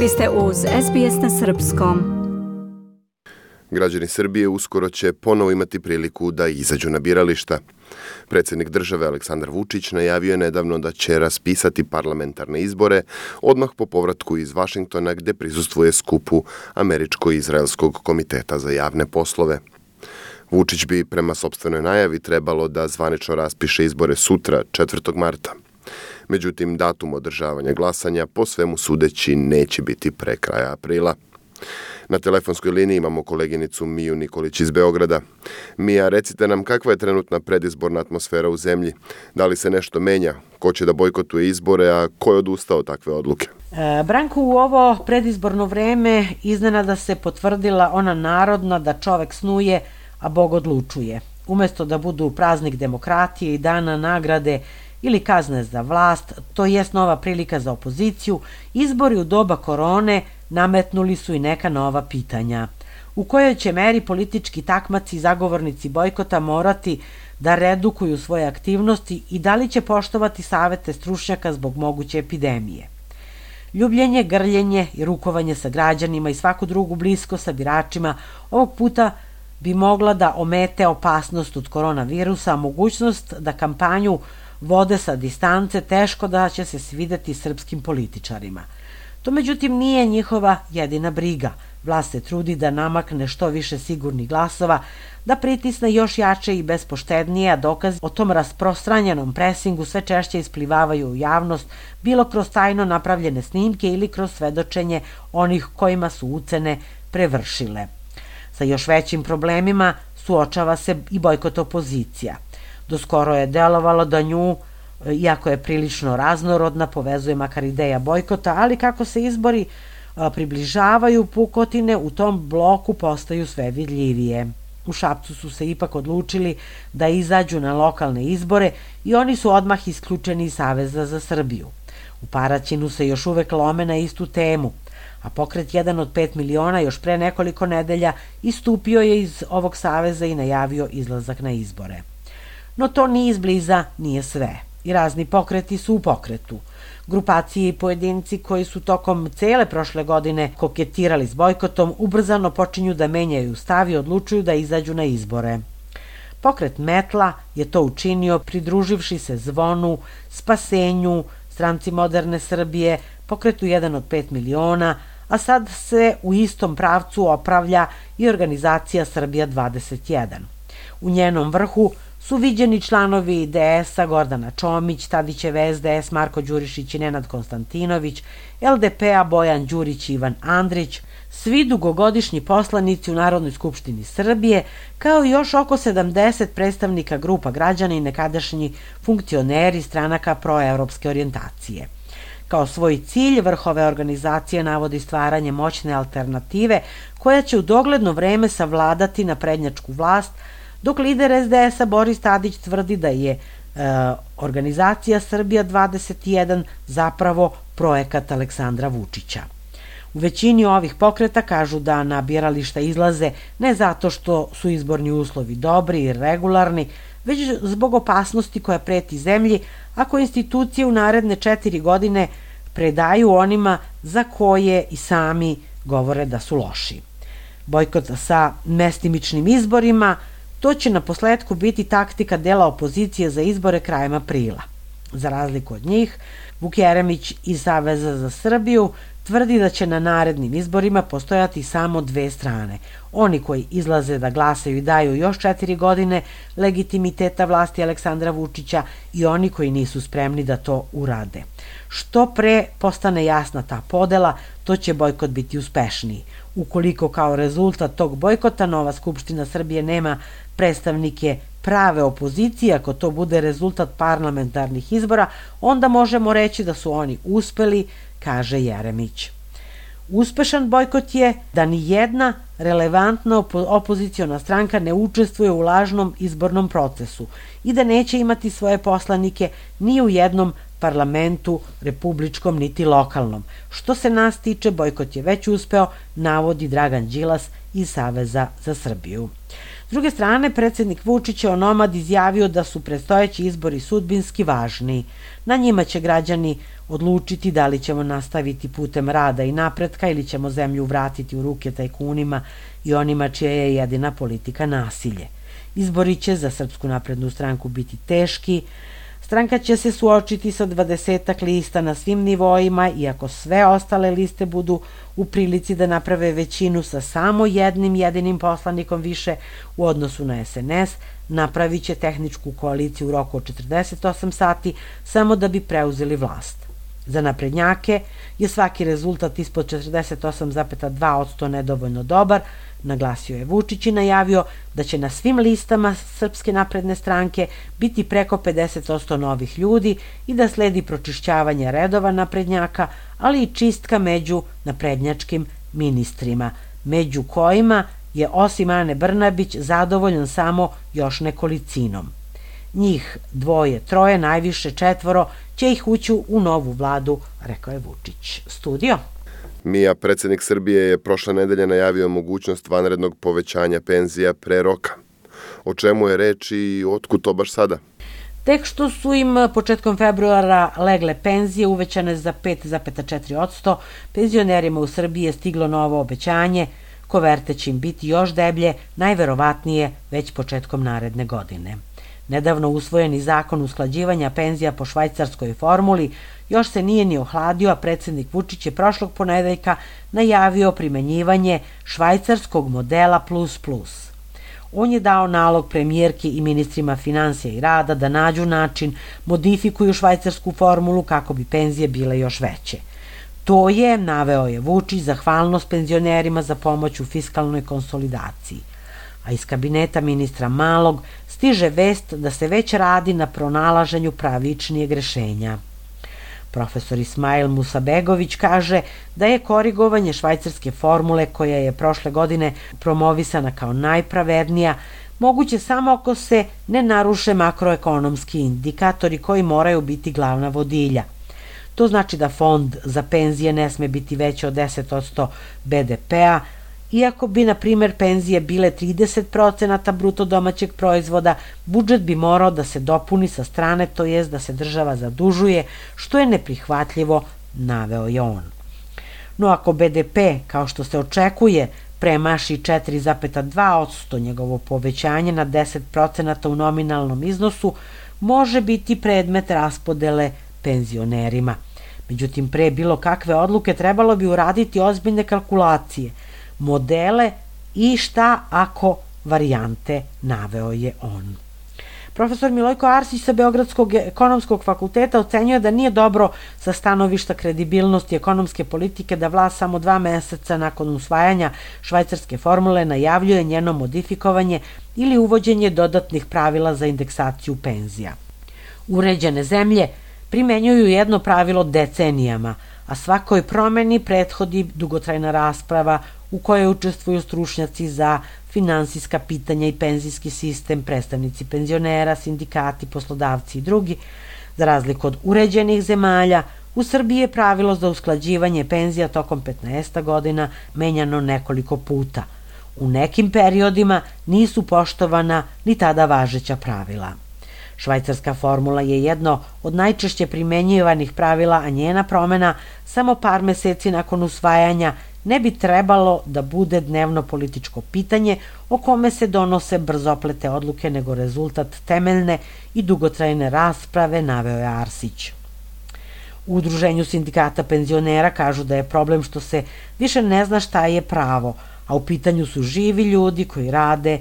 Vi ste uz SBS na Srpskom. Građani Srbije uskoro će ponovo imati priliku da izađu na birališta. Predsednik države Aleksandar Vučić najavio je nedavno da će raspisati parlamentarne izbore odmah po povratku iz Vašingtona gde prisustuje skupu Američko-Izraelskog komiteta za javne poslove. Vučić bi prema sobstvenoj najavi trebalo da zvanično raspiše izbore sutra, 4. marta. Međutim, datum održavanja glasanja po svemu sudeći neće biti pre kraja aprila. Na telefonskoj liniji imamo koleginicu Miju Nikolić iz Beograda. Mija, recite nam kakva je trenutna predizborna atmosfera u zemlji? Da li se nešto menja? Ko će da bojkotuje izbore, a ko je odustao takve odluke? E, Branko, u ovo predizborno vreme iznenada se potvrdila ona narodna da čovek snuje, a Bog odlučuje. Umesto da budu praznik demokratije i dana nagrade ili kazne za vlast, to jest nova prilika za opoziciju, izbori u doba korone nametnuli su i neka nova pitanja. U kojoj će meri politički takmaci i zagovornici bojkota morati da redukuju svoje aktivnosti i da li će poštovati savete stručnjaka zbog moguće epidemije. Ljubljenje, grljenje i rukovanje sa građanima i svaku drugu blisko sa biračima ovog puta bi mogla da omete opasnost od koronavirusa, mogućnost da kampanju vode sa distance teško da će se svideti srpskim političarima. To međutim nije njihova jedina briga. Vlast se trudi da namakne što više sigurnih glasova, da pritisne još jače i bespoštednije, a dokaz o tom rasprostranjenom presingu sve češće isplivavaju u javnost, bilo kroz tajno napravljene snimke ili kroz svedočenje onih kojima su ucene prevršile. Sa još većim problemima suočava se i bojkot opozicija. Doskoro je delovalo da nju, iako je prilično raznorodna, povezuje makar ideja bojkota, ali kako se izbori približavaju pukotine, u tom bloku postaju sve vidljivije. U Šapcu su se ipak odlučili da izađu na lokalne izbore i oni su odmah isključeni iz Saveza za Srbiju. U Paraćinu se još uvek lome na istu temu, a pokret 1 od 5 miliona još pre nekoliko nedelja istupio je iz ovog saveza i najavio izlazak na izbore. No to ni izbliza nije sve. I razni pokreti su u pokretu. Grupacije i pojedinci koji su tokom cele prošle godine koketirali s bojkotom ubrzano počinju da menjaju stav i odlučuju da izađu na izbore. Pokret Metla je to učinio pridruživši se zvonu, spasenju, stranci moderne Srbije, pokretu 1 od 5 miliona, a sad se u istom pravcu opravlja i organizacija Srbija 21. U njenom vrhu su viđeni članovi DS-a Gordana Čomić, Tadićev SDS, Marko Đurišić i Nenad Konstantinović, LDP-a Bojan Đurić i Ivan Andrić, svi dugogodišnji poslanici u Narodnoj skupštini Srbije, kao i još oko 70 predstavnika grupa građana i nekadašnji funkcioneri stranaka proevropske orijentacije. Kao svoj cilj vrhove organizacije navodi stvaranje moćne alternative koja će u dogledno vreme savladati na prednjačku vlast, dok lider SDS-a Boris Tadić tvrdi da je e, organizacija Srbija 21 zapravo projekat Aleksandra Vučića. U većini ovih pokreta kažu da na birališta izlaze ne zato što su izborni uslovi dobri i regularni, već zbog opasnosti koja preti zemlji ako institucije u naredne četiri godine predaju onima za koje i sami govore da su loši. Bojkot sa mestimičnim izborima, to će na posledku biti taktika dela opozicije za izbore krajem aprila. Za razliku od njih, Vuk Jeremić iz Saveza za Srbiju tvrdi da će na narednim izborima postojati samo dve strane. Oni koji izlaze da glasaju i daju još četiri godine legitimiteta vlasti Aleksandra Vučića i oni koji nisu spremni da to urade. Što pre postane jasna ta podela, to će bojkot biti uspešniji. Ukoliko kao rezultat tog bojkota Nova Skupština Srbije nema predstavnike prave opozicije, ako to bude rezultat parlamentarnih izbora, onda možemo reći da su oni uspeli, kaže Jeremić. Uspešan bojkot je da ni jedna relevantna opoziciona stranka ne učestvuje u lažnom izbornom procesu i da neće imati svoje poslanike ni u jednom parlamentu, republičkom niti lokalnom. Što se nas tiče, bojkot je već uspeo, navodi Dragan Đilas iz Saveza za Srbiju. S druge strane, predsednik Vučić je onomad izjavio da su predstojeći izbori sudbinski važni. Na njima će građani odlučiti da li ćemo nastaviti putem rada i napretka ili ćemo zemlju vratiti u ruke tajkunima i onima čija je jedina politika nasilje. Izbori će za Srpsku naprednu stranku biti teški, Stranka će se suočiti sa dvadesetak lista na svim nivoima i ako sve ostale liste budu u prilici da naprave većinu sa samo jednim jedinim poslanikom više u odnosu na SNS, napravit će tehničku koaliciju u roku od 48 sati samo da bi preuzeli vlast. Za naprednjake je svaki rezultat ispod 48,2% nedovoljno dobar, naglasio je Vučić i najavio da će na svim listama Srpske napredne stranke biti preko 50% novih ljudi i da sledi pročišćavanje redova naprednjaka, ali i čistka među naprednjačkim ministrima, među kojima je osim Ane Brnabić zadovoljan samo još nekolicinom. Njih dvoje, troje, najviše četvoro će ih ući u novu vladu, rekao je Vučić. Studio. Mija, predsednik Srbije, je prošle nedelje najavio mogućnost vanrednog povećanja penzija pre roka. O čemu je reč i otkud to baš sada? Tek što su im početkom februara legle penzije uvećane za 5,4%, penzionerima u Srbiji je stiglo novo obećanje, koverte će im biti još deblje, najverovatnije već početkom naredne godine. Nedavno usvojeni zakon usklađivanja penzija po švajcarskoj formuli još se nije ni ohladio, a predsednik Vučić je prošlog ponedeljka najavio primenjivanje švajcarskog modela plus plus. On je dao nalog premijerki i ministrima financija i rada da nađu način, modifikuju švajcarsku formulu kako bi penzije bile još veće. To je, naveo je Vučić, zahvalnost penzionerima za pomoć u fiskalnoj konsolidaciji. A iz kabineta ministra Malog stiže vest da se već radi na pronalaženju pravičnijeg rešenja. Profesor Ismail Musabegović kaže da je korigovanje švajcarske formule koja je prošle godine promovisana kao najpravednija moguće samo ako se ne naruše makroekonomski indikatori koji moraju biti glavna vodilja. To znači da fond za penzije ne sme biti veći od 10% BDP-a, Iako bi, na primer, penzije bile 30% bruto domaćeg proizvoda, budžet bi morao da se dopuni sa strane, to jest da se država zadužuje, što je neprihvatljivo, naveo je on. No ako BDP, kao što se očekuje, premaši 4,2% njegovo povećanje na 10% u nominalnom iznosu, može biti predmet raspodele penzionerima. Međutim, pre bilo kakve odluke trebalo bi uraditi ozbiljne kalkulacije – modele i šta ako varijante naveo je on. Profesor Milojko Arsić sa Beogradskog ekonomskog fakulteta ocenjuje da nije dobro sa stanovišta kredibilnosti ekonomske politike da vlast samo dva meseca nakon usvajanja švajcarske formule najavljuje njeno modifikovanje ili uvođenje dodatnih pravila za indeksaciju penzija. Uređene zemlje primenjuju jedno pravilo decenijama, a svakoj promeni prethodi dugotrajna rasprava u kojoj učestvuju stručnjaci za finansijska pitanja i penzijski sistem, predstavnici penzionera, sindikati, poslodavci i drugi. Za razliku od uređenih zemalja, u Srbiji je pravilo za usklađivanje penzija tokom 15 godina menjano nekoliko puta. U nekim periodima nisu poštovana ni tada važeća pravila. Švajcarska formula je jedno od najčešće primenjivanih pravila, a njena promena samo par meseci nakon usvajanja ne bi trebalo da bude dnevno političko pitanje o kome se donose brzoplete odluke nego rezultat temeljne i dugotrajne rasprave, naveo je Arsić. U udruženju sindikata penzionera kažu da je problem što se više ne zna šta je pravo, a u pitanju su živi ljudi koji rade, e,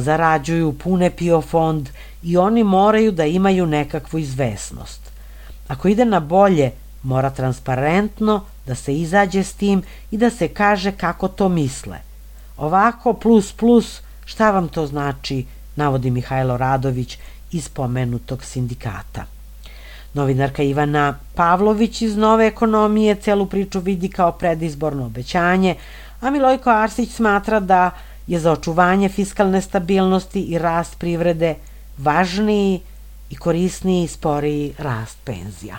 zarađuju, pune PIO fond i oni moraju da imaju nekakvu izvesnost. Ako ide na bolje, mora transparentno da se izađe s tim i da se kaže kako to misle. Ovako plus plus, šta vam to znači, navodi Mihajlo Radović iz pomenutog sindikata. Novinarka Ivana Pavlović iz Nove ekonomije celu priču vidi kao predizborno obećanje, a Milojko Arsić smatra da je za očuvanje fiskalne stabilnosti i rast privrede važniji i korisniji sporiji rast penzija.